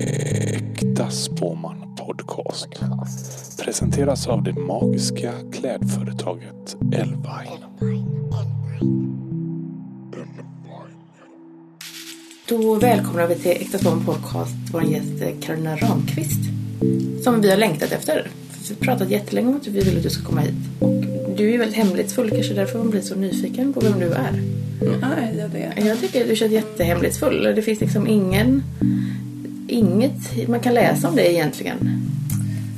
Äkta Spåman Podcast. Presenteras av det magiska klädföretaget Elvine. Då välkomnar vi till Äkta Spåman Podcast vår gäst Karolina Ramqvist. Som vi har längtat efter. Vi har pratat jättelänge om att vi vill att du ska komma hit. Och du är väldigt hemlighetsfull, kanske därför man blir så nyfiken på vem du är. Nej, ja, det. Jag tycker att du känns jättehemlighetsfull. Det finns liksom ingen... Inget man kan läsa om det egentligen.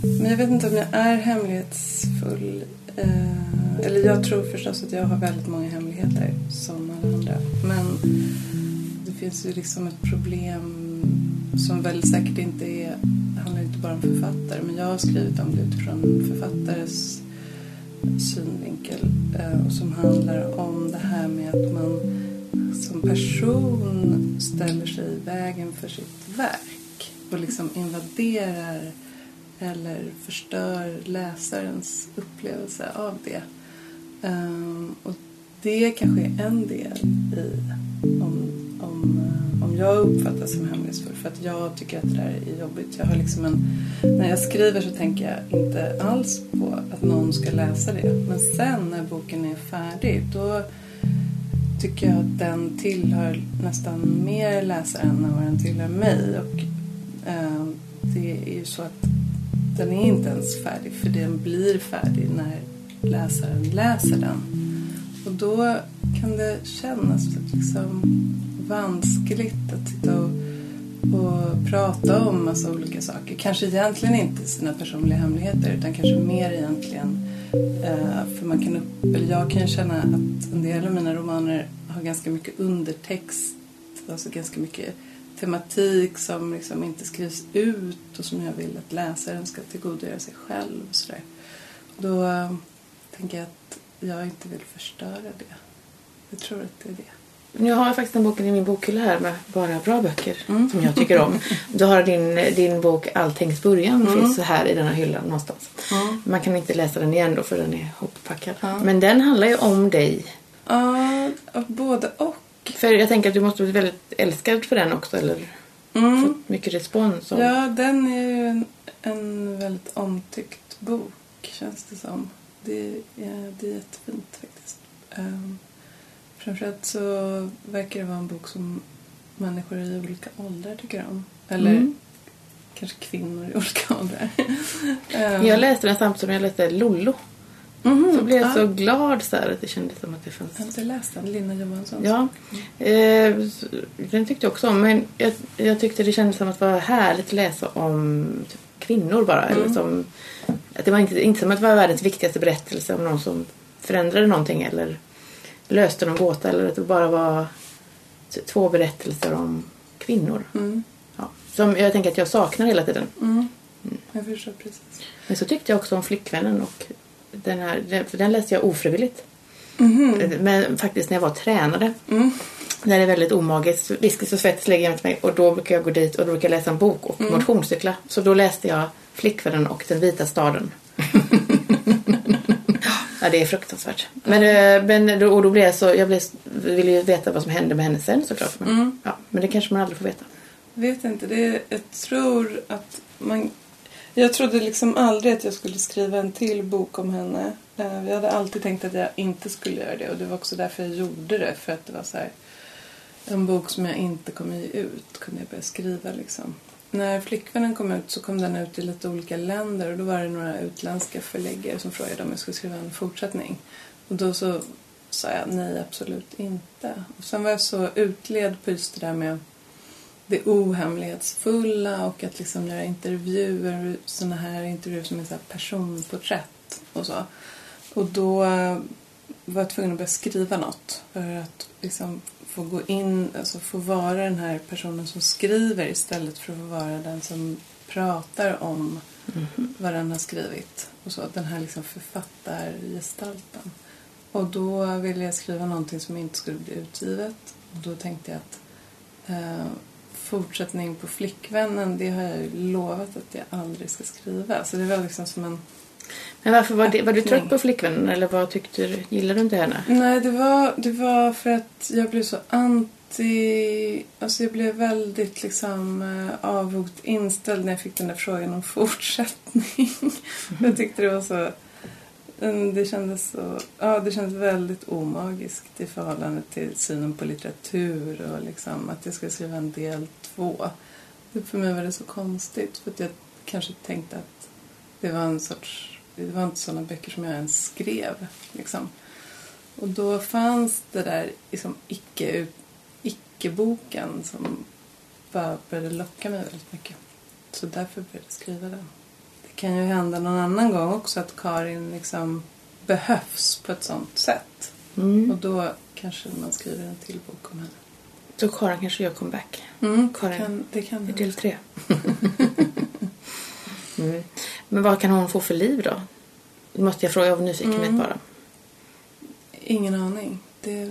Men jag vet inte om jag är hemlighetsfull. Eh, eller jag tror förstås att jag har väldigt många hemligheter som alla andra. Men det finns ju liksom ett problem som väl säkert inte är, handlar inte bara om författare. Men jag har skrivit om det utifrån författares synvinkel. Eh, och som handlar om det här med att man som person ställer sig i vägen för sitt verk. Och liksom invaderar eller förstör läsarens upplevelse av det. Um, och det kanske är en del i om, om, om jag uppfattas som hemlighetsfull. För att jag tycker att det där är jobbigt. Jag har liksom en, när jag skriver så tänker jag inte alls på att någon ska läsa det. Men sen när boken är färdig då tycker jag att den tillhör nästan mer läsaren än vad den tillhör mig. Och Ehm, det är ju så att den är inte ens färdig för den blir färdig när läsaren läser den. Och då kan det kännas liksom vanskligt att sitta och, och prata om massa olika saker. Kanske egentligen inte sina personliga hemligheter utan kanske mer egentligen eh, för man kan upp, eller jag kan känna att en del av mina romaner har ganska mycket undertext, alltså ganska mycket tematik som liksom inte skrivs ut och som jag vill att läsaren ska tillgodogöra sig själv. Och så där. Då äh, tänker jag att jag inte vill förstöra det. Jag tror att det är det. Nu har jag faktiskt den boken i min bokhylla här med bara bra böcker mm. som jag tycker om. Du har din, din bok Alltings början mm. finns här i den här hyllan någonstans. Mm. Man kan inte läsa den igen då för den är hoppackad. Men den handlar ju om dig. Ja, både och. För jag tänker att du måste bli väldigt älskad för den också eller mm. fått mycket respons. Och... Ja, den är ju en, en väldigt omtyckt bok känns det som. Det är, det är jättefint faktiskt. Um, framförallt så verkar det vara en bok som människor i olika åldrar tycker om. Eller mm. kanske kvinnor i olika åldrar. um, jag läste den samtidigt som jag läste Lollo. Mm, så blev jag ja. så glad så här, att det kändes som att det fanns... Jag har inte läst den, Lina Johansson. Ja, eh, den tyckte jag också om. Men jag, jag, tyckte det kändes som att det var härligt att läsa om typ, kvinnor bara. Mm. Eller som, att det var inte, inte som att det var världens viktigaste berättelse om någon som förändrade någonting eller löste någon gåta. Eller att det bara var två berättelser om kvinnor. Mm. Ja, som jag tänker att jag saknar hela tiden. Mm. Jag förstår precis. Men så tyckte jag också om Flickvännen och den här, för den läste jag ofrivilligt. Mm. Men faktiskt när jag var tränare. Mm. När det är väldigt omagiskt. Viskis och Svettis ligger jämte mig och då brukar jag gå dit och då brukar jag läsa en bok och mm. motionscykla. Så då läste jag Flickvännen och Den vita staden. ja, det är fruktansvärt. Men, eh, men och då blev jag så, jag blev, ville ju veta vad som hände med henne sen såklart. Men, mm. ja, men det kanske man aldrig får veta. Vet inte, det, jag tror att man jag trodde liksom aldrig att jag skulle skriva en till bok om henne. Eh, jag hade alltid tänkt att jag inte skulle göra det och det var också därför jag gjorde det. För att det var så här, en bok som jag inte kommer ge ut kunde jag börja skriva liksom. När Flickvännen kom ut så kom den ut i lite olika länder och då var det några utländska förläggare som frågade om jag skulle skriva en fortsättning. Och då så sa jag nej, absolut inte. Och sen var jag så utled på just det där med det ohemlighetsfulla och att liksom göra intervjuer, sådana här intervjuer som är så personporträtt och så. Och då var jag tvungen att börja skriva något för att liksom få gå in, alltså få vara den här personen som skriver istället för att få vara den som pratar om mm. vad den har skrivit. Och så, den här liksom författargestalten. Och då ville jag skriva någonting som inte skulle bli utgivet. Och då tänkte jag att eh, fortsättning på Flickvännen det har jag ju lovat att jag aldrig ska skriva. Så det var liksom som en Men varför var, det, var du trött på flickvännen eller vad tyckte du? Gillade du inte henne? Nej, det var, det var för att jag blev så anti... Alltså jag blev väldigt liksom eh, avvokt inställd när jag fick den där frågan om fortsättning. jag tyckte det var så... Den, Det kändes så... Ja, det kändes väldigt omagiskt i förhållande till synen på litteratur och liksom att jag skulle skriva en del två. Det- För mig var det så konstigt för att jag kanske tänkte att det var en sorts... Det var inte sådana böcker som jag ens skrev. Liksom. Och då fanns det där liksom icke, icke-boken som bara började locka mig väldigt mycket. Så därför började jag skriva den. Kan ju hända någon annan gång också att Karin liksom behövs på ett sånt sätt. Mm. Och då kanske man skriver en till bok om henne. Så Karin kanske gör comeback. Mm, Karin. Kan, det kan I del tre. mm. Men vad kan hon få för liv då? Det måste jag fråga av nyfikenhet Mm. bara. Ingen aning. Det,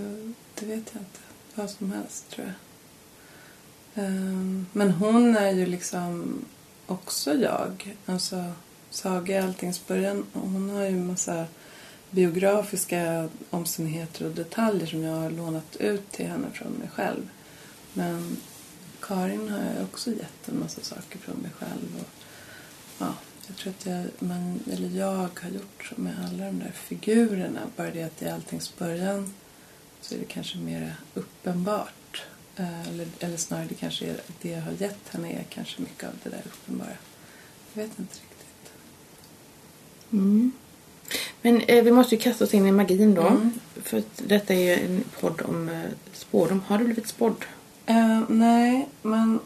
det vet jag inte. Vad som helst, tror jag. Ehm, men hon är ju liksom också jag. Alltså, Saga är alltings början. och Hon har ju massa biografiska omständigheter och detaljer som jag har lånat ut till henne från mig själv. Men Karin har jag också gett en massa saker från mig själv. Och, ja, jag tror att jag, man, eller jag har gjort så med alla de där figurerna. Bara det att i alltings början så är det kanske mer uppenbart. Eh, Eller, eller snarare det kanske är det jag har gett henne är kanske mycket av det där uppenbara. Jag vet inte riktigt. Mm. Men eh, vi måste ju kasta oss in i magin då. Mm. För detta är ju en podd om eh, spårdom. Har du blivit spådd? Eh, nej, men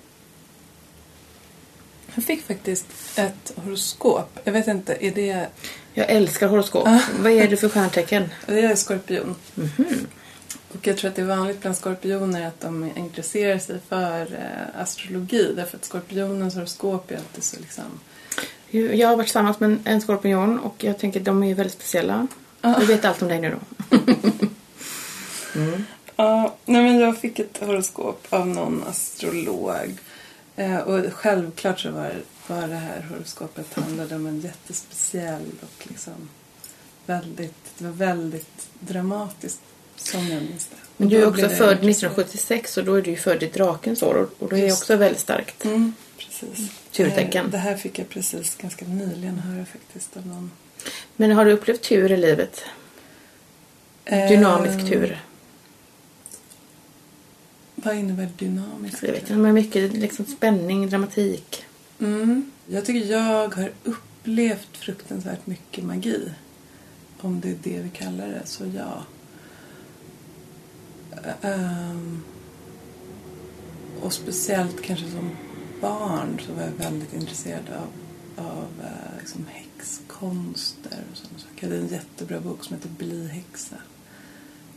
jag fick faktiskt ett horoskop. Jag vet inte, är det... Jag älskar horoskop. Vad är det för stjärntecken? Jag är skorpion. Mhm. Och jag tror att det är vanligt bland skorpioner att de intresserar sig för eh, astrologi. Därför att skorpionens horoskop är alltid så liksom... Jag har varit tillsammans med en- en skorpion och jag tänker att de är väldigt speciella. Ah. Du vet allt om dig nu då. mm. Ja, nej men jag fick ett horoskop av någon astrolog. Eh, och självklart så var, var det här horoskopet handlade om en jättespeciell och liksom väldigt, det var väldigt dramatiskt som jag minns det. Men du är då också född intresserad. 1976 och då är du född i drakens år och- det är Just. också väldigt starkt. Mm, precis. Turtecken. Det här, det här fick jag precis ganska nyligen höra faktiskt av någon. Men har du upplevt tur i livet? Dynamisk Eh, tur? Vad innebär dynamisk Jag vet inte, men mycket liksom spänning, dramatik. Mm. Jag tycker jag har upplevt fruktansvärt mycket magi. Om det är det vi kallar det, så ja. Ehm, och speciellt kanske som barn så var jag väldigt intresserad av, av eh, liksom häxkonster och sådana saker. Jag hade en jättebra bok som heter Bli häxa.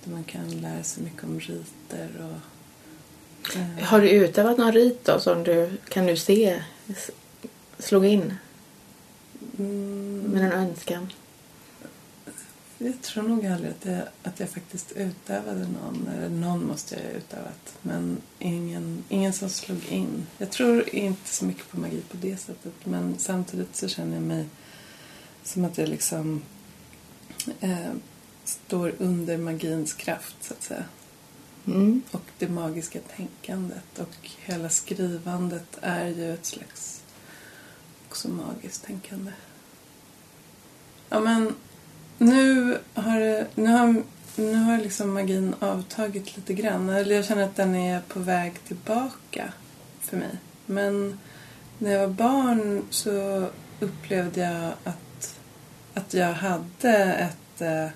Där man kan lära sig mycket om riter och... eh, Har du utövat någon rit då som du kan du se slog in mm, med en önskan? Jag tror nog aldrig att jag, att jag faktiskt utövade någon. Eller någon måste jag ha utövat. Men ingen, ingen som slog in. Jag tror inte så mycket på magi på det sättet. Men samtidigt så känner jag mig som att jag liksom eh, står under magins kraft så att säga. Mm. Och det magiska tänkandet. Och hela skrivandet är ju ett slags också magiskt tänkande. Ja men nu har, nu har, nu har liksom magin avtagit lite grann. Eller jag känner att den är på väg tillbaka för mig. Men när jag var barn så upplevde jag att, att jag hade ett... Eh,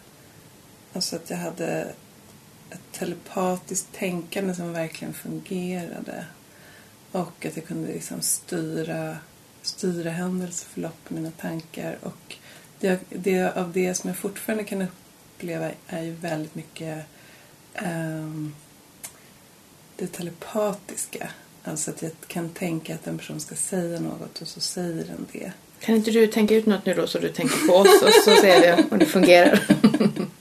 alltså att jag hade ett telepatiskt tänkande som verkligen fungerade. Och att jag kunde liksom styra, styra händelseförlopp med mina tankar. Och det, det, av det som jag fortfarande kan uppleva är ju väldigt mycket ehm, det telepatiska. Alltså att jag kan tänka att en person ska säga något och så säger den det. Kan inte du tänka ut något nu då så du tänker på oss och så ser vi om det fungerar?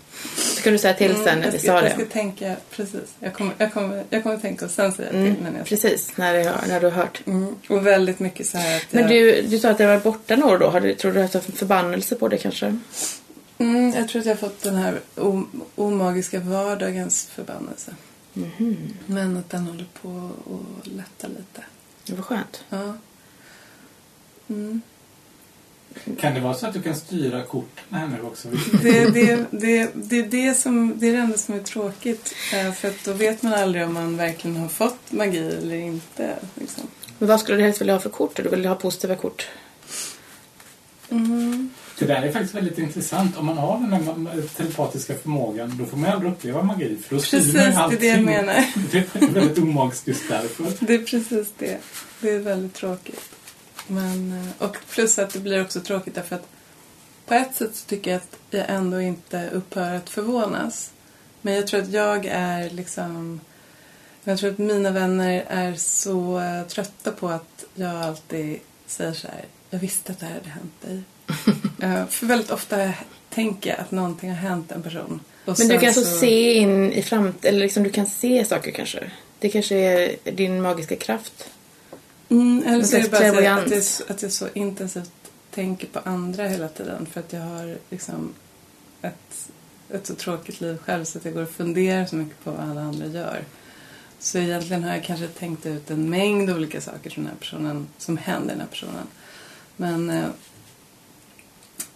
ska du säga till Mm, sen när jag vi sa jag det. ska tänka, precis. Jag kommer, jag kommer, jag kommer tänka och sen säga Mm, till. Men jag precis, när, det, när du har hört. Mm, och väldigt mycket så här att Men jag, du, du sa att det var borta några år då. Har du, tror du att du har haft en förbannelse på det kanske? mm, jag tror att jag har fått den här omagiska vardagens förbannelse. Mhm. Men att den håller på att lätta lite. Det var skönt. Ja. Mm. Kan det vara så att du kan styra korten här nu också? Det, det, det, det, är det, som, det är det enda som är tråkigt. Eh, För att då vet man aldrig om man verkligen har fått magi eller inte. Liksom. Men vad skulle du helst vilja ha för kort? Du vill ha positiva kort? Mm. Det där är faktiskt väldigt intressant. Om man har den här telepatiska förmågan då får man aldrig uppleva magi. För då styr Precis, man det är det jag menar. Det är väldigt omagiskt just därför. Det är precis det. Det är väldigt tråkigt. Men, eh, och plus att det blir också tråkigt därför att på ett sätt så tycker jag att jag ändå inte upphör att förvånas. Men jag tror att jag är liksom... Jag tror att mina vänner är så eh, trötta på att jag alltid säger så här. Jag visste att det här hade hänt dig. Eh, för väldigt ofta tänker jag att någonting har hänt en person. Och Men du kan alltså så- se in i framtiden, eller liksom du kan se saker kanske? Det kanske är din magiska kraft? Mm, eller så är det bara att jag, att jag så intensivt tänker på andra hela tiden. För att jag har liksom ett, ett så tråkigt liv själv så att jag går och funderar så mycket på vad alla andra gör. Så egentligen har jag kanske tänkt ut en mängd olika saker som, den här personen, som händer den här personen. Men eh,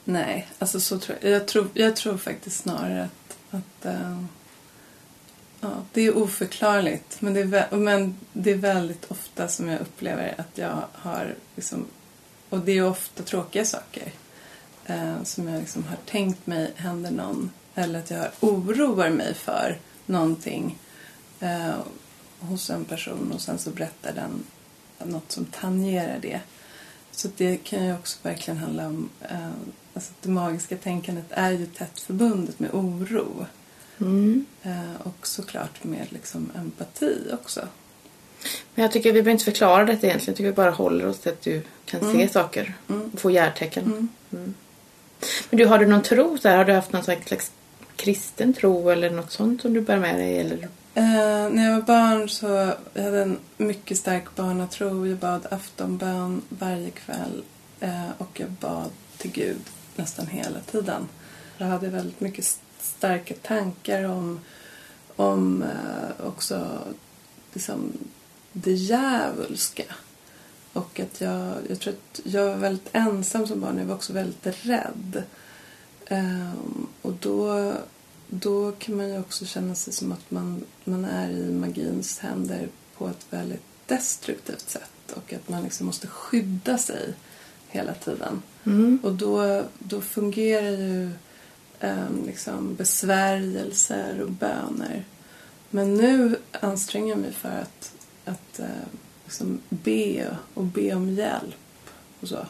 nej, alltså så tror jag. Jag tror, jag tror faktiskt snarare att, att eh, Ja, det är oförklarligt. Men det är, men det är väldigt ofta som jag upplever att jag har... Liksom, och det är ofta tråkiga saker eh, som jag liksom har tänkt mig händer någon. Eller att jag oroar mig för någonting eh, hos en person och sen så berättar den något som tangerar det. Så det kan ju också verkligen handla om... Eh, alltså det magiska tänkandet är ju tätt förbundet med oro. Mm. Eh, och såklart med liksom empati också. Men jag tycker vi behöver inte förklara detta egentligen. Jag tycker vi bara håller oss till att du kan se Mm. saker Mm. och få hjärtecken. Mm. Men du, har du någon tro? Så här, har du haft någon slags kristen tro eller något sånt som du bär med dig? Eller? Eh, när jag var barn så jag hade en mycket stark barnatro. Jag bad aftonbön varje kväll eh, och jag bad till Gud nästan hela tiden. Jag hade väldigt mycket starka tankar om, om eh, också liksom det djävulska. Och att jag, jag tror att jag var väldigt ensam som barn. Jag var också väldigt rädd. Ehm, och då, då kan man ju också känna sig som att man, man är i magins händer på ett väldigt destruktivt sätt. Och att man liksom måste skydda sig hela tiden. Mm. Och då, då fungerar ju ehm, liksom besvärjelser och böner. Men nu anstränger jag mig för att, att eh, liksom be och be om hjälp och så.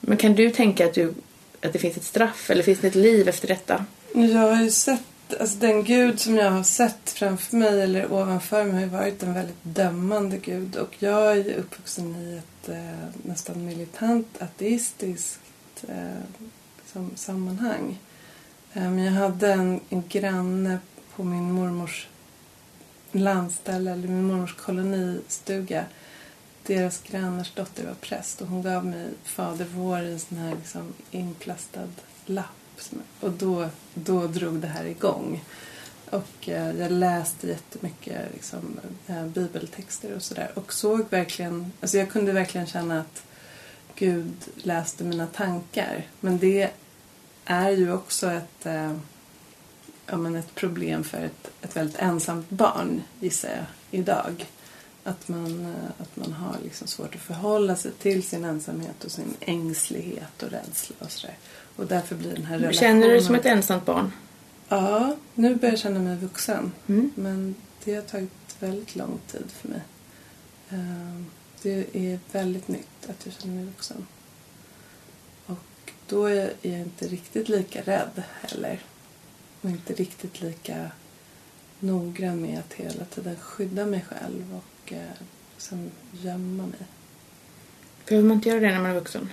Men kan du tänka att, du, att det finns ett straff eller finns det ett liv efter detta? Jag har ju sett, alltså den gud som jag har sett framför mig eller ovanför mig har ju varit en väldigt dömande gud. Och jag är ju uppvuxen i ett eh, nästan militant ateistiskt eh, liksom, sammanhang. Ehm, jag hade en, en granne på min mormors landställe, eller min mormors kolonistuga. Deras grannars dotter var präst och hon gav mig Fader vår i en sån här liksom inplastad lapp. Och då, då drog det här igång. Och eh, jag läste jättemycket liksom, eh, bibeltexter och sådär. Och såg verkligen, alltså jag kunde verkligen känna att Gud läste mina tankar. Men det är ju också ett, eh, ja, men ett problem för ett, ett väldigt ensamt barn, gissar jag, idag. Att man, eh, att man har liksom svårt att förhålla sig till sin ensamhet och sin ängslighet och rädsla och sådär. Och därför blir den här relationen... Känner du dig som ett ensamt barn? Ja, nu börjar jag känna mig vuxen. Mm. Men det har tagit väldigt lång tid för mig. Ehm, Det är väldigt nytt att jag känner mig vuxen. Då är jag inte riktigt lika rädd heller. Och inte riktigt lika noggrann med att hela tiden skydda mig själv och eh, liksom gömma mig. Behöver man inte göra det när man är vuxen?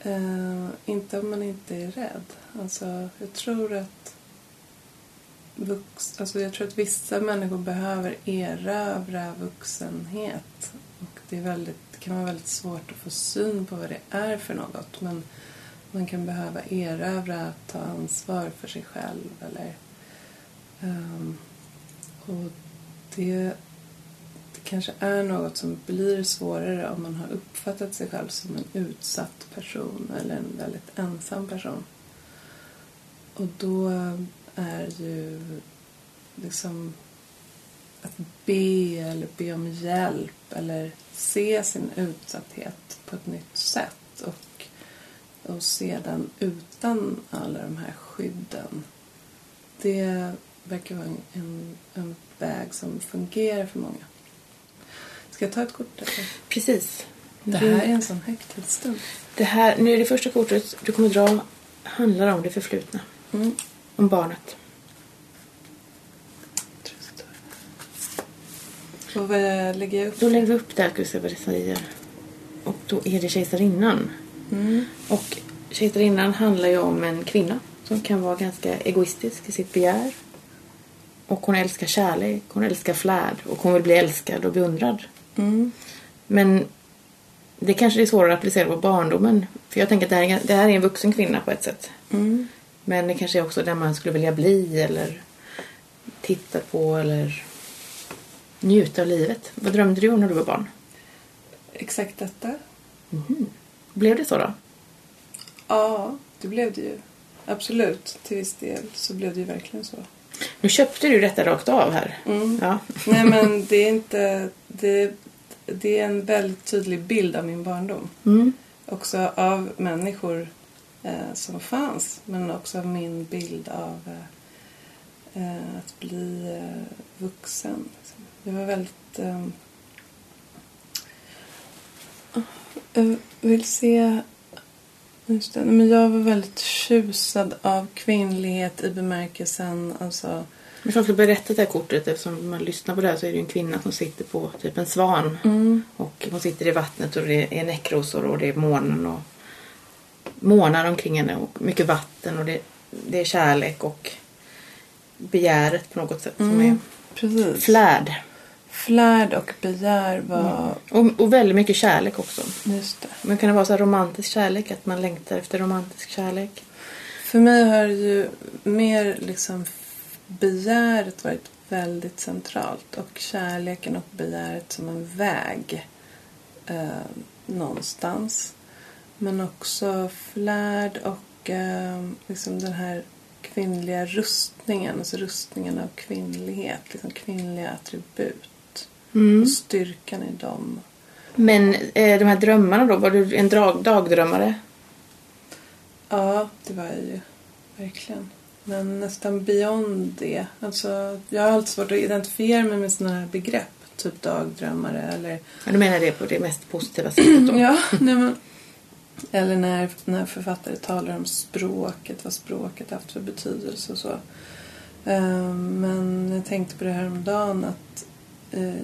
Eh, inte om man inte är rädd. Alltså, jag tror att vux, alltså jag tror att vissa människor behöver erövra vuxenhet. Och det, är väldigt, det kan vara väldigt svårt att få syn på vad det är för något. Men man kan behöva erövra att ta ansvar för sig själv. Eller, um, och det, det kanske är något som blir svårare om man har uppfattat sig själv som en utsatt person eller en väldigt ensam person. Och då är ju liksom att be eller be om hjälp eller se sin utsatthet på ett nytt sätt och, och se den utan alla de här skydden. Det verkar vara en, en, väg som fungerar för många. Ska jag ta ett kort? Eller? Precis. Det här är en sån högtidsstund. Det här, nu är det första kortet du kommer dra handlar om det förflutna. Mm. Om barnet. Och vad lägger jag upp? Då lägger vi upp vad det säger. Och då är det kejsarinnan. Mm. Och kejsarinnan handlar ju om en kvinna som kan vara ganska egoistisk i sitt begär. Och hon älskar kärlek, hon älskar flärd och hon vill bli älskad och beundrad. Mm. Men det kanske är svårare att applicera på barndomen. För jag tänker att det här, är, det här är en vuxen kvinna på ett sätt. Mm. Men det kanske är också där man skulle vilja bli eller titta på eller njuta av livet. Vad drömde du om när du var barn? Exakt detta. Blev det så då? Ja, det blev det ju. Absolut, till viss del så blev det ju verkligen så. Nu köpte du detta rakt av här. Mm. Ja. Nej men det är inte... Det, det är en väldigt tydlig bild av min barndom. Mm. Också av människor eh, som fanns. Men också av min bild av eh, eh, att bli eh, vuxen. Jag var väldigt... Vill se... Just det. Men jag var väldigt tjusad av kvinnlighet i bemärkelsen alltså... Men jag ska berätta det här kortet eftersom man lyssnar på det här så är det en kvinna som sitter på typ en svan. Mm. Och hon sitter i vattnet och det är näckrosor och det är månen och månar omkring henne och mycket vatten och det, det är kärlek och begäret på något sätt som är Mm. Precis. flärd. Flärd och begär var... Och, och väldigt mycket kärlek också. Just det. Men kan det vara så romantisk kärlek? Att man längtar efter romantisk kärlek? För mig har ju mer liksom begäret varit väldigt centralt. Och kärleken och begäret som en väg eh, någonstans. Men också flärd och eh, liksom den här kvinnliga rustningen. Alltså rustningen av kvinnlighet. Liksom kvinnliga attribut. Mm. Och styrkan i dem. Men eh, de här drömmarna då? Var du en drag, dagdrömmare? Ja, det var jag ju. Verkligen. Men nästan beyond det. Alltså, jag har alltid svårt att identifiera mig med sådana här begrepp. Typ dagdrömmare eller... Ja, du menar det på det mest positiva sättet då? Ja, nej men... Eller när, när författare talar om språket, vad språket haft för betydelse och så. Eh, Men jag tänkte på det här om dagen att eh,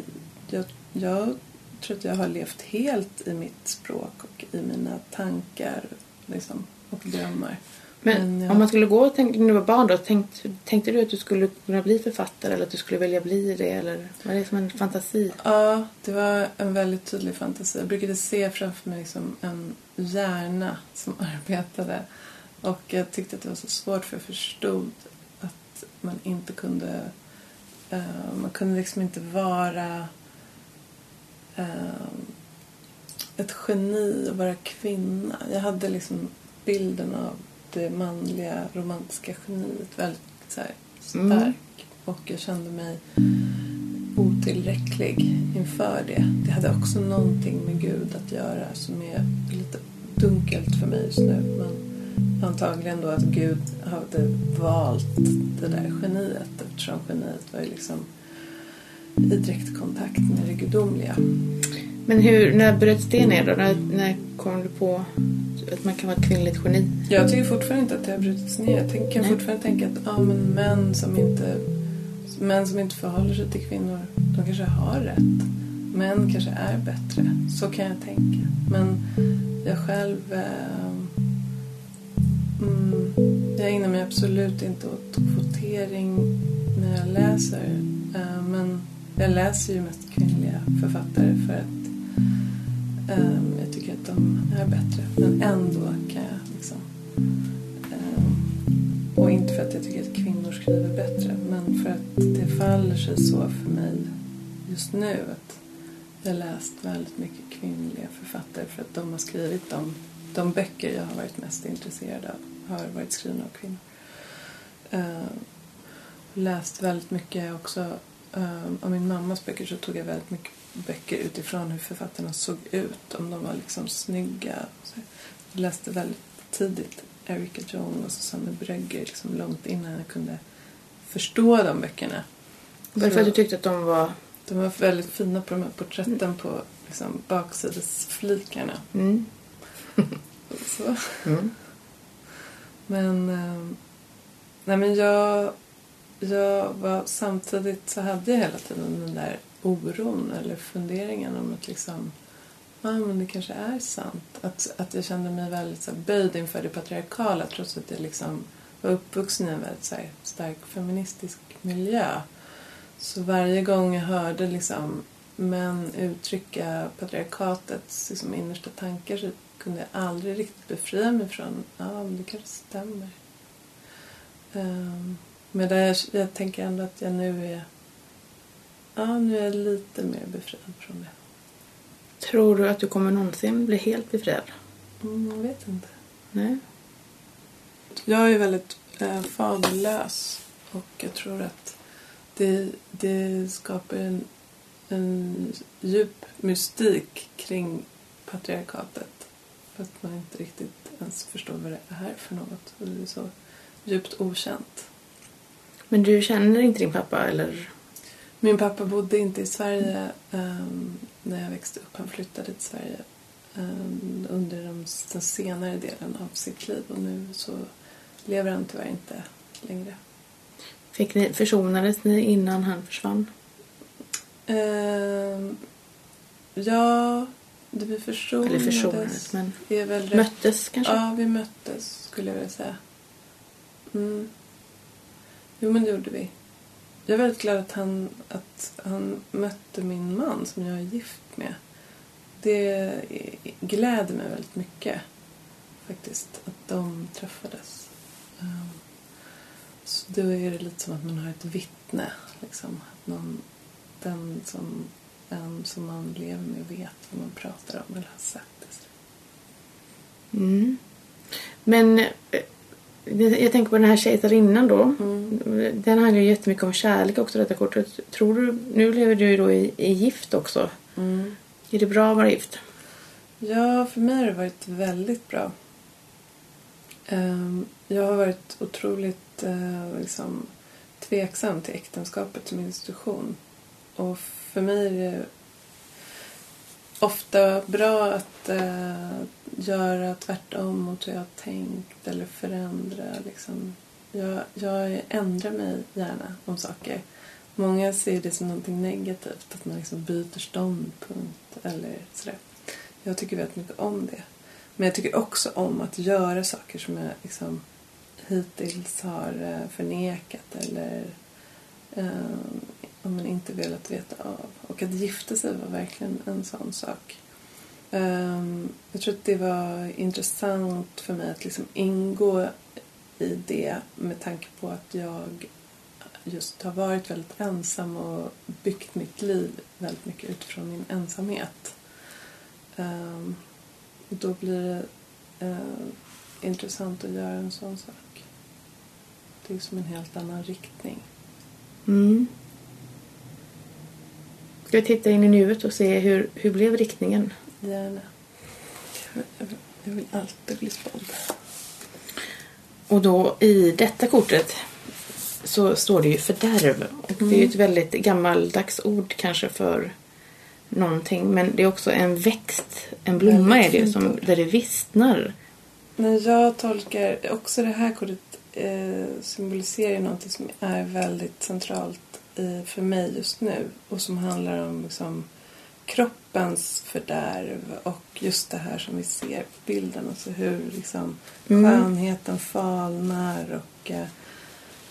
jag, jag tror att jag har levt helt i mitt språk och i mina tankar liksom, och drömmar. Men jag- om man skulle gå och tänka, när du var barn då, tänkt, tänkte du att du skulle kunna bli författare eller att du skulle välja bli det? Eller var det som en fantasi? Ja, det var en väldigt tydlig fantasi. Jag brukade se framför mig liksom en hjärna som arbetade. Och jag tyckte att det var så svårt för jag förstod att man inte kunde... eh, man kunde liksom inte vara eh, ett geni och vara kvinna. Jag hade liksom bilden av det manliga romantiska geniet väldigt så här, stark. Mm. Och jag kände mig otillräcklig inför det. Det hade också någonting med Gud att göra som är lite dunkelt för mig just nu. Men antagligen då att Gud hade valt det där geniet eftersom geniet var ju liksom i direktkontakt med det gudomliga. Men hur, när bröts det ner då? När, när kom du på att man kan vara ett kvinnligt geni? Jag tycker fortfarande inte att det har brutits ner. Jag tänk- kan Nej. fortfarande tänka att ja, men män, som inte, män som inte förhåller sig till kvinnor, de kanske har rätt. Män kanske är bättre. Så kan jag tänka. Men jag själv... Eh, mm, jag ägnar mig absolut inte åt kvotering när jag läser. Eh, men jag läser ju mest kvinnliga författare för att ehm, jag tycker att de är bättre. Men ändå kan jag liksom... Ehm, och inte för att jag tycker att kvinnor skriver bättre men för att det faller sig så för mig just nu att jag har läst väldigt mycket kvinnliga författare för att de har skrivit de, de böcker jag har varit mest intresserad av har varit skrivna av kvinnor. Uh, läst väldigt mycket också uh, av min mammas böcker så tog jag väldigt mycket böcker utifrån hur författarna såg ut. Om de var liksom snygga. Så jag läste väldigt tidigt Erika Jong och Susanne Brögger liksom långt innan jag kunde förstå de böckerna. Varför du tyckte att de var... de var väldigt fina på de här porträtten på liksom, baksidesflikarna. Mm. Så. Mm. Men, eh, nej men jag, jag var, samtidigt så hade jag hela tiden den där oron eller funderingen om att liksom, ja men det kanske är sant. Att, att jag kände mig väldigt så här, böjd inför det patriarkala trots att jag liksom var uppvuxen i en väldigt så här, stark feministisk miljö. Så varje gång jag hörde liksom män uttrycka patriarkatets liksom, innersta tankar så kunde jag aldrig riktigt befria mig från ja, det kanske stämmer. Um, men där jag, jag tänker ändå att jag nu är ja, nu är jag lite mer befriad från det. Tror du att du kommer någonsin bli helt befriad? Mm, jag vet inte. Nej. Jag är väldigt eh, faderlös och jag tror att det, det skapar en, en djup mystik kring patriarkatet. För att man inte riktigt ens förstår vad det är för något. Och det är så djupt okänt. Men du känner inte din pappa eller? Min pappa bodde inte i Sverige ehm, när jag växte upp. Han flyttade till Sverige ehm, under de, den senare delen av sitt liv och nu så lever han tyvärr inte längre. Fick ni, försonades ni innan han försvann? Ehm, ja, vi försonades. Eller försonades, men är väl möttes kanske? Ja, vi möttes skulle jag vilja säga. Mm. Jo, men det gjorde vi. Jag är väldigt glad att han, att han mötte min man som jag är gift med. Det gläder mig väldigt mycket faktiskt att de träffades. Um, så då är det lite som att man har ett vittne. Liksom. Att någon, den som, en som man lever med vet vad man pratar om eller har sett. Mm. Men eh, jag tänker på den här kejsarinnan då. Mm. Den handlar ju jättemycket om kärlek också detta kortet. Tror du, nu lever du ju då i, i gift också. Mm. Är det bra att vara gift? Ja, för mig har det varit väldigt bra. Ehm, Jag har varit otroligt eh, liksom, tveksam till äktenskapet som institution. Och för mig är det ofta bra att eh, göra tvärtom mot hur jag har tänkt eller förändra. Liksom. Jag, jag ändrar mig gärna om saker. Många ser det som någonting negativt, att man liksom byter ståndpunkt eller sådär. Jag tycker väldigt mycket om det. Men jag tycker också om att göra saker som jag liksom hittills har eh, förnekat eller eh, man inte velat veta av. Och att gifta sig var verkligen en sån sak. Ehm, jag tror att det var intressant för mig att liksom ingå i det med tanke på att jag just har varit väldigt ensam och byggt mitt liv väldigt mycket utifrån min ensamhet. Um, och då blir det uh, intressant att göra en sån sak. Det är som en helt annan riktning. Mm. Ska vi titta in i nuet och se hur, hur blev riktningen? Gärna. Jag vill, alltid bli spådd. Och då i detta kortet så står det ju fördärv. Och Det är ju ett väldigt gammaldags ord kanske för någonting. Men det är också en växt, en blomma är det ju, som, där det vissnar. Men jag tolkar också det här kortet eh, symboliserar någonting som är väldigt centralt i, för mig just nu och som handlar om liksom, kroppens fördärv och just det här som vi ser på bilden. Alltså hur liksom, Mm. skönheten falnar och eh,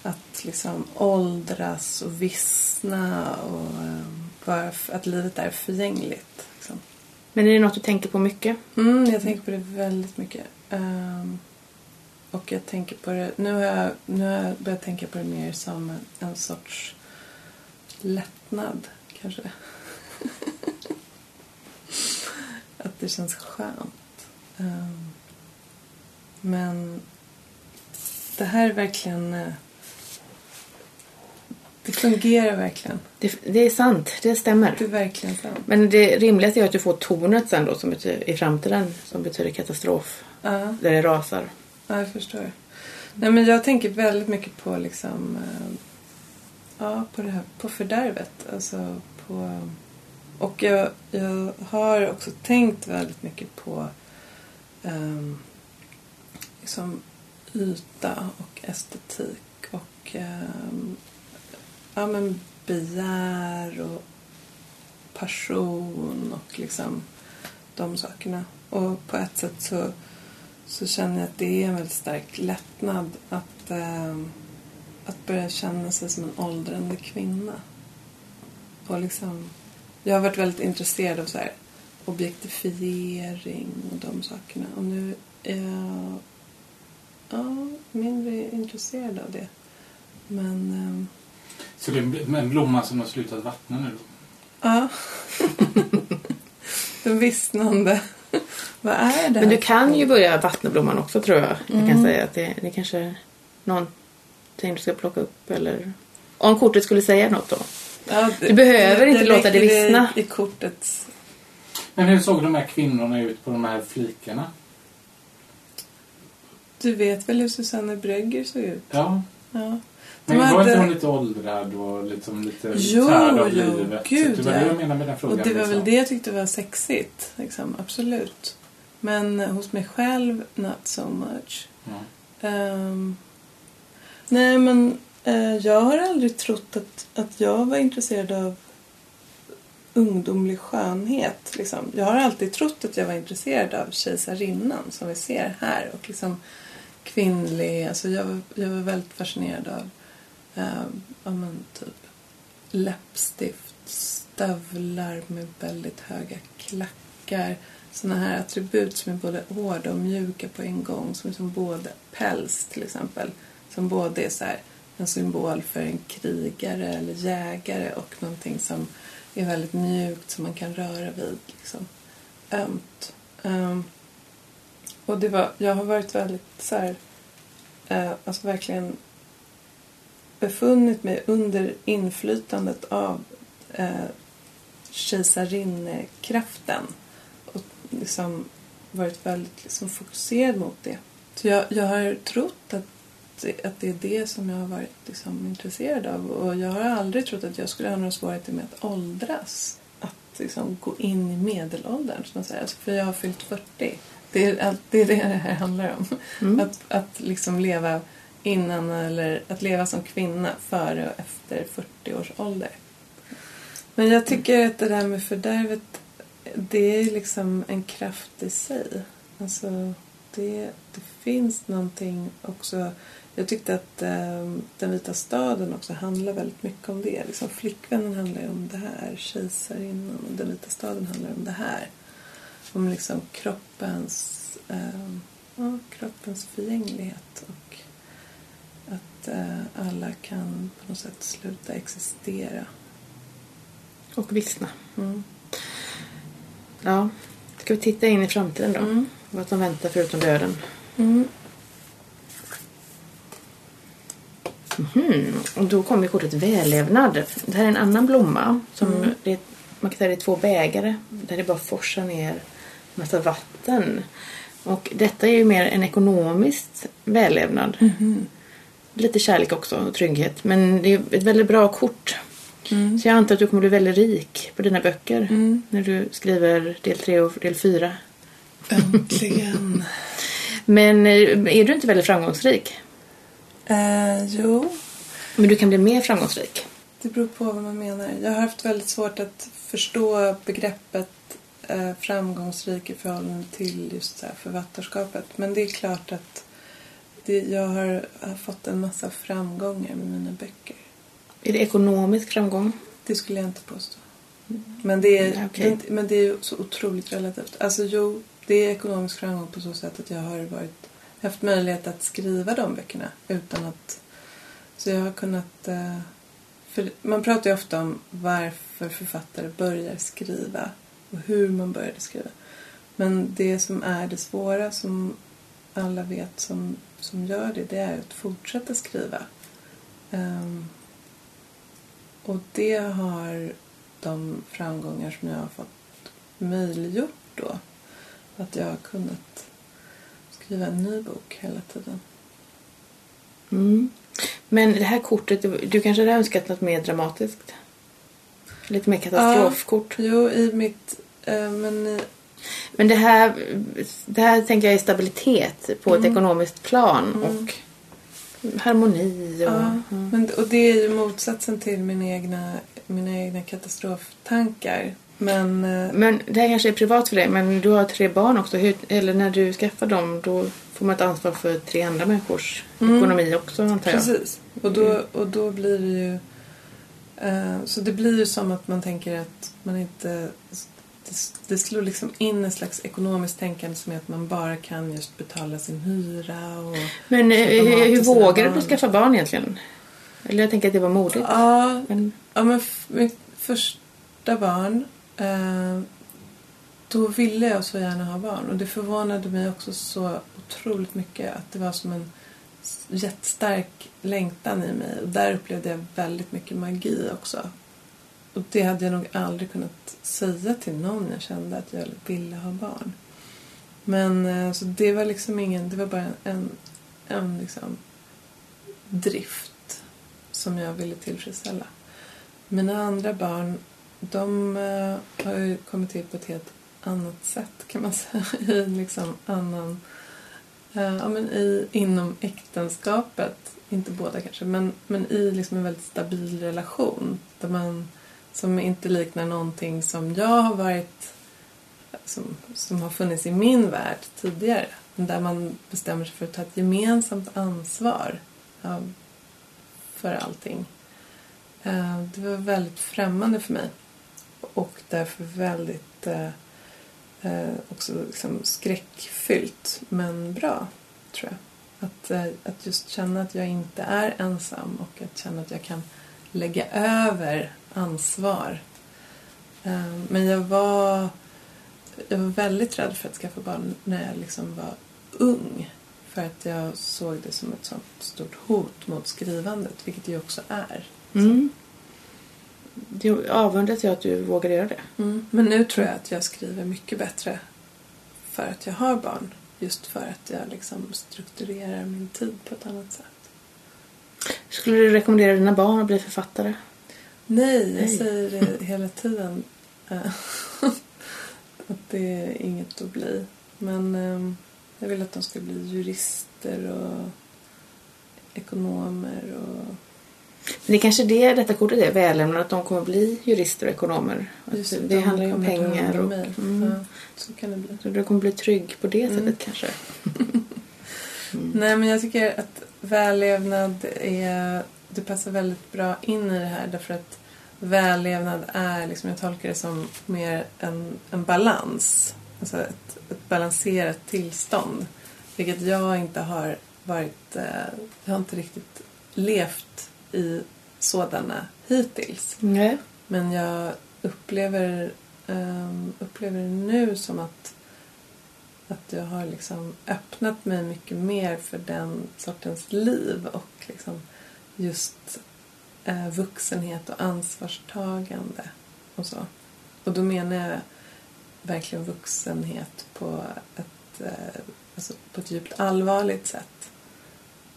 att liksom åldras och vissna och eh, bara att livet är förgängligt. Liksom. Men är det något du tänker på mycket? Mm, jag tänker på det väldigt mycket. Ehm, och jag tänker på det... Nu har jag, nu har jag börjat tänka på det mer som en, en sorts lättnad, kanske. att det känns skönt. Ehm, men det här är verkligen... eh, Det fungerar verkligen. Det, det är sant, det stämmer. Det är verkligen sant. Men det rimligaste är att du får tornet sen då som betyder, i framtiden som betyder katastrof. Ja. Där det rasar. Ja, jag förstår. Nej, men jag tänker väldigt mycket på liksom... Ja, på det här, på fördärvet. Alltså på... Och jag, jag har också tänkt väldigt mycket på um, liksom yta och estetik och um, ja, men begär och passion och liksom de sakerna. Och på ett sätt så så känner jag att det är en väldigt stark lättnad att, um, att börja känna sig som en åldrande kvinna. Och liksom, jag har varit väldigt intresserad av så här, objektifiering och de sakerna. Och nu är jag ja, mindre intresserad av det. Men ehm, Så det är en blomma som har slutat vattna nu då? ja. Den vissnande. Vad är det Men du kan ju börja vattna blomman också tror jag. Jag Mm. kan säga att det, det kanske är någonting du ska plocka upp eller... Om kortet skulle säga något då. Ja, Du behöver inte jag låta det vissna. I, i kortet. Men hur såg de här kvinnorna ut på de här flikarna? Du vet väl hur Susanne Brögger såg ut? Ja. Ja. Men var hade- inte hon lite åldrad och liksom lite Jo, tärd av jo, livet? gud, så det var ja. det jag menade med den frågan. Och det var väl liksom. det jag tyckte var sexigt. Liksom. Absolut. Men hos mig själv, not so much. Ja. Ehm, nej, men eh, jag har aldrig trott att, att jag var intresserad av ungdomlig skönhet. Liksom. Jag har alltid trott att jag var intresserad av kejsarinnan som vi ser här. Och liksom kvinnlig. Alltså jag, var, jag var väldigt fascinerad av eh, ja, men typ läppstift, stövlar med väldigt höga klackar. Sådana här attribut som är både hårda och mjuka på en gång. Som är som både päls till exempel. Som både är så här, en symbol för en krigare eller jägare och någonting som är väldigt mjukt som man kan röra vid. Liksom. Ömt. Um, och det var, jag har varit väldigt så här, uh, alltså verkligen befunnit mig under inflytandet av eh, kejsarinnekraften och liksom varit väldigt liksom fokuserad mot det. Så jag, jag har trott att att det är det som jag har varit liksom intresserad av och jag har aldrig trott att jag skulle ha några svårigheter med att åldras. Att liksom gå in i medelåldern, som man säger. Alltså, för jag har fyllt 40. Det är, allt- det är det det här handlar om. Mm. Att, att liksom leva innan eller att leva som kvinna före och efter 40 års ålder. Men jag tycker att det där med fördärvet det är liksom en kraft i sig. Alltså det, det finns någonting också. Jag tyckte att eh, Den vita staden också handlar väldigt mycket om det. Liksom, flickvännen handlar ju om det här. Kejsarinnan och Den vita staden handlar om det här. Om liksom kroppens, eh, ja, kroppens förgänglighet och att eh, alla kan på något sätt sluta existera. Och vissna. Mm. Ja. Ska vi titta in i framtiden då? Mm. Vad som väntar förutom döden. Mm. Mhm. Och då kommer kortet vällevnad. Det här är en annan blomma. Som Mm. det man kan säga det är två bägare. Där det bara forsar ner massa vatten. Och detta är ju mer en ekonomiskt vällevnad. Mhm. Lite kärlek också och trygghet. Men det är ett väldigt bra kort. Mm. Så jag antar att du kommer bli väldigt rik på dina böcker. Mm. När du skriver del 3 och del 4. Äntligen. Men eh, är du inte väldigt framgångsrik? Eh, jo, Men du kan bli mer framgångsrik. det beror på vad man menar. Jag har haft väldigt svårt att förstå begreppet eh, framgångsrik i förhållande till just så här författarskapet. Men det är klart att det, jag har, har fått en massa framgångar med mina böcker. Är det ekonomisk framgång? Det skulle jag inte påstå. Men det är, Mm, okej. det, men det är så otroligt relativt. Alltså jo, det är ekonomisk framgång på så sätt att jag har varit, haft möjlighet att skriva de böckerna utan att... Så jag har kunnat... Eh, för man pratar ju ofta om varför författare börjar skriva och hur man började skriva. Men det som är det svåra som alla vet som, som gör det, det är att fortsätta skriva. Ehm, och det har de framgångar som jag har fått möjliggjort då. Att jag har kunnat skriva en ny bok hela tiden. Mm. Men det här kortet, du, kanske hade önskat något mer dramatiskt? Lite mer katastrofkort. Jo, i mitt... Eh, men Men det här, det här tänker jag är stabilitet på Mm. ett ekonomiskt plan och harmoni och... ja, Mm. men, och det är ju motsatsen till min egna, mina egna katastroftankar. Men... Eh, Men det här kanske är privat för dig, men du har tre barn också. Hur, eller när du skaffar dem, då får man ett ansvar för tre andra människors Mm. ekonomi också, antar jag. Precis. Och då, och då blir det ju... Eh, så det blir ju som att man tänker att man inte... Det, det slår liksom in en slags ekonomiskt tänkande som är att man bara kan just betala sin hyra och... Men eh, hur, hur vågar du skaffa barn egentligen? Eller jag tänker att det var modigt. Ja, Men, ja men första barn... Eh, då ville jag så gärna ha barn. Och det förvånade mig också så otroligt mycket att det var som en jättestark längtan i mig. Och där upplevde jag väldigt mycket magi också. Och det hade jag nog aldrig kunnat säga till någon jag kände att jag ville ha barn. Men eh, så det var liksom ingen, det var bara en, en liksom drift som jag ville tillfredsställa. Mina andra barn, de eh, har ju kommit till på ett helt annat sätt kan man säga. I liksom annan... Eh, ja, men i, inom äktenskapet, inte båda kanske, men, men i liksom en väldigt stabil relation. Där man, som inte liknar någonting som jag har varit... Som, som har funnits i min värld tidigare. Där man bestämmer sig för att ta ett gemensamt ansvar ja, för allting. Eh, det var väldigt främmande för mig. Och därför väldigt eh, eh, också liksom skräckfyllt. Men bra, tror jag. Att, eh, att just känna att jag inte är ensam och att känna att jag kan lägga över ansvar. Eh, Men jag var, jag var väldigt rädd för att skaffa barn när jag liksom var ung. För att jag såg det som ett sånt stort hot mot skrivandet, vilket det ju också är. mm. Det avundas jag att du vågar göra det. Men nu tror jag att jag skriver mycket bättre för att jag har barn. Just för att jag liksom strukturerar min tid på ett annat sätt. Skulle du rekommendera dina barn att bli författare? Nej, jag Nej. säger det hela tiden. eh, att det är inget att bli. Men eh, jag vill att de ska bli jurister och ekonomer och Men det är kanske det detta kortet är, vällämnat, att de kommer bli jurister och ekonomer. Just det de handlar ju om pengar. Och, mm. Ja, så kan det bli. Du kommer bli trygg på det Mm. sättet kanske. Nej, men jag tycker att vällevnad är... Det passar väldigt bra in i det här därför att vällevnad är, liksom, jag tolkar det som mer en, en balans. Alltså ett, ett balanserat tillstånd. Vilket jag inte har varit... Eh, jag har inte riktigt levt i sådana hittills. Nej. Men jag upplever, ehm, upplever det nu som att, att jag har liksom öppnat mig mycket mer för den sortens liv och liksom just eh, vuxenhet och ansvarstagande och så. Och då menar jag verkligen vuxenhet på ett, eh, alltså på ett djupt allvarligt sätt.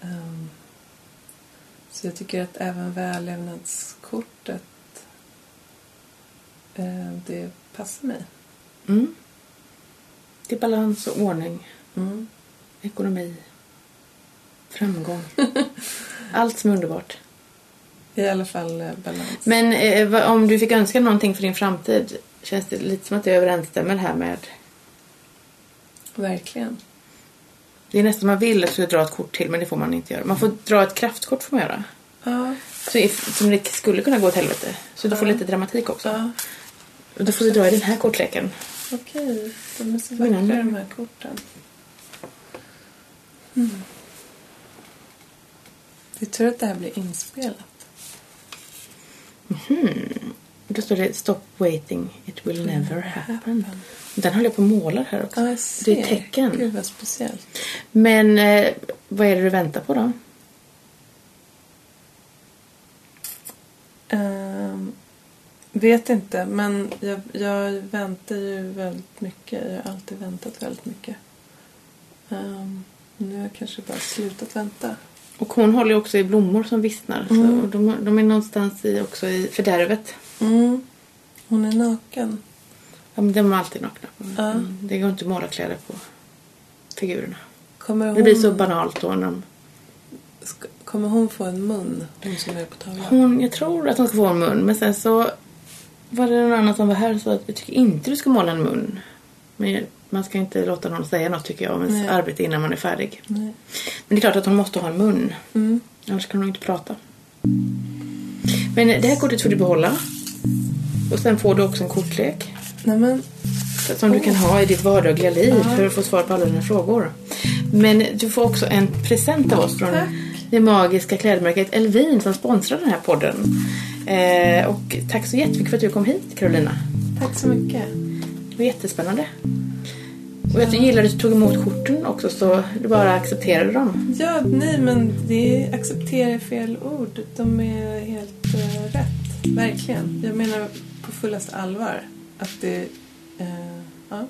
Ehm, så jag tycker att även vällevnadskortet eh, det passar mig. Mm. Det är balans och ordning, Mm. ekonomi, framgång. Allt som är underbart. I alla fall eh, balans. Men eh, om du fick önska någonting för din framtid, känns det lite som att det överensstämmer här med... Verkligen. Det är nästan man vill att ska dra ett kort till men det får man inte göra. Man får dra ett kraftkort får man göra. Ja. Så som det skulle kunna gå åt helvete. Så du får lite dramatik också. ja. Och då får du dra i den här kortleken. Okej, de är så vackra de här korten. Mm. Det är tur att det här blir inspelat. Då står det Stop waiting, it will never happen. Den håller jag på att måla här också. Ja. Det är tecken. Gud vad speciellt. Men eh, vad är det du väntar på då? Ehm, vet inte, men jag, jag väntar ju väldigt mycket. Jag har alltid väntat väldigt mycket. Um, nu har jag kanske bara slutat vänta. Och hon håller också i blommor som vissnar. Mm. Så de, de är någonstans i, också i fördärvet. Mm. Hon är naken. Ja, men de är alltid nakna. Ja. Mm, Det går inte att måla kläder på figurerna. Hon, Det blir så banalt då. När de, ska- kommer hon få en mun? Hon som är på tavlan. hon, jag tror att hon ska få en mun. Men sen så var det någon annan som var här och sa att jag tycker inte du ska måla en mun. Men man ska inte låta någon säga något tycker jag om ens Nej. arbete innan man är färdig. Nej. Men det är klart att hon måste ha en mun. Mm. Annars kan hon inte prata. Men det här kortet får du behålla. Och sen får du också en kortlek. Nej men, Som du kan ha i ditt vardagliga liv för att få svar på alla dina frågor. Men du får också en present av oss från Tack. det magiska klädmärket Elvin som sponsrar den här podden. Eh, och tack så jättemycket för att du kom hit Carolina. tack så mycket. Det var jättespännande. Och jag gillade att du tog emot korten också så du bara accepterade dem. Ja, nej men det accepterar är fel ord. De är helt uh, rätt. Verkligen. Jag menar på fullaste allvar att det... Uh, ja.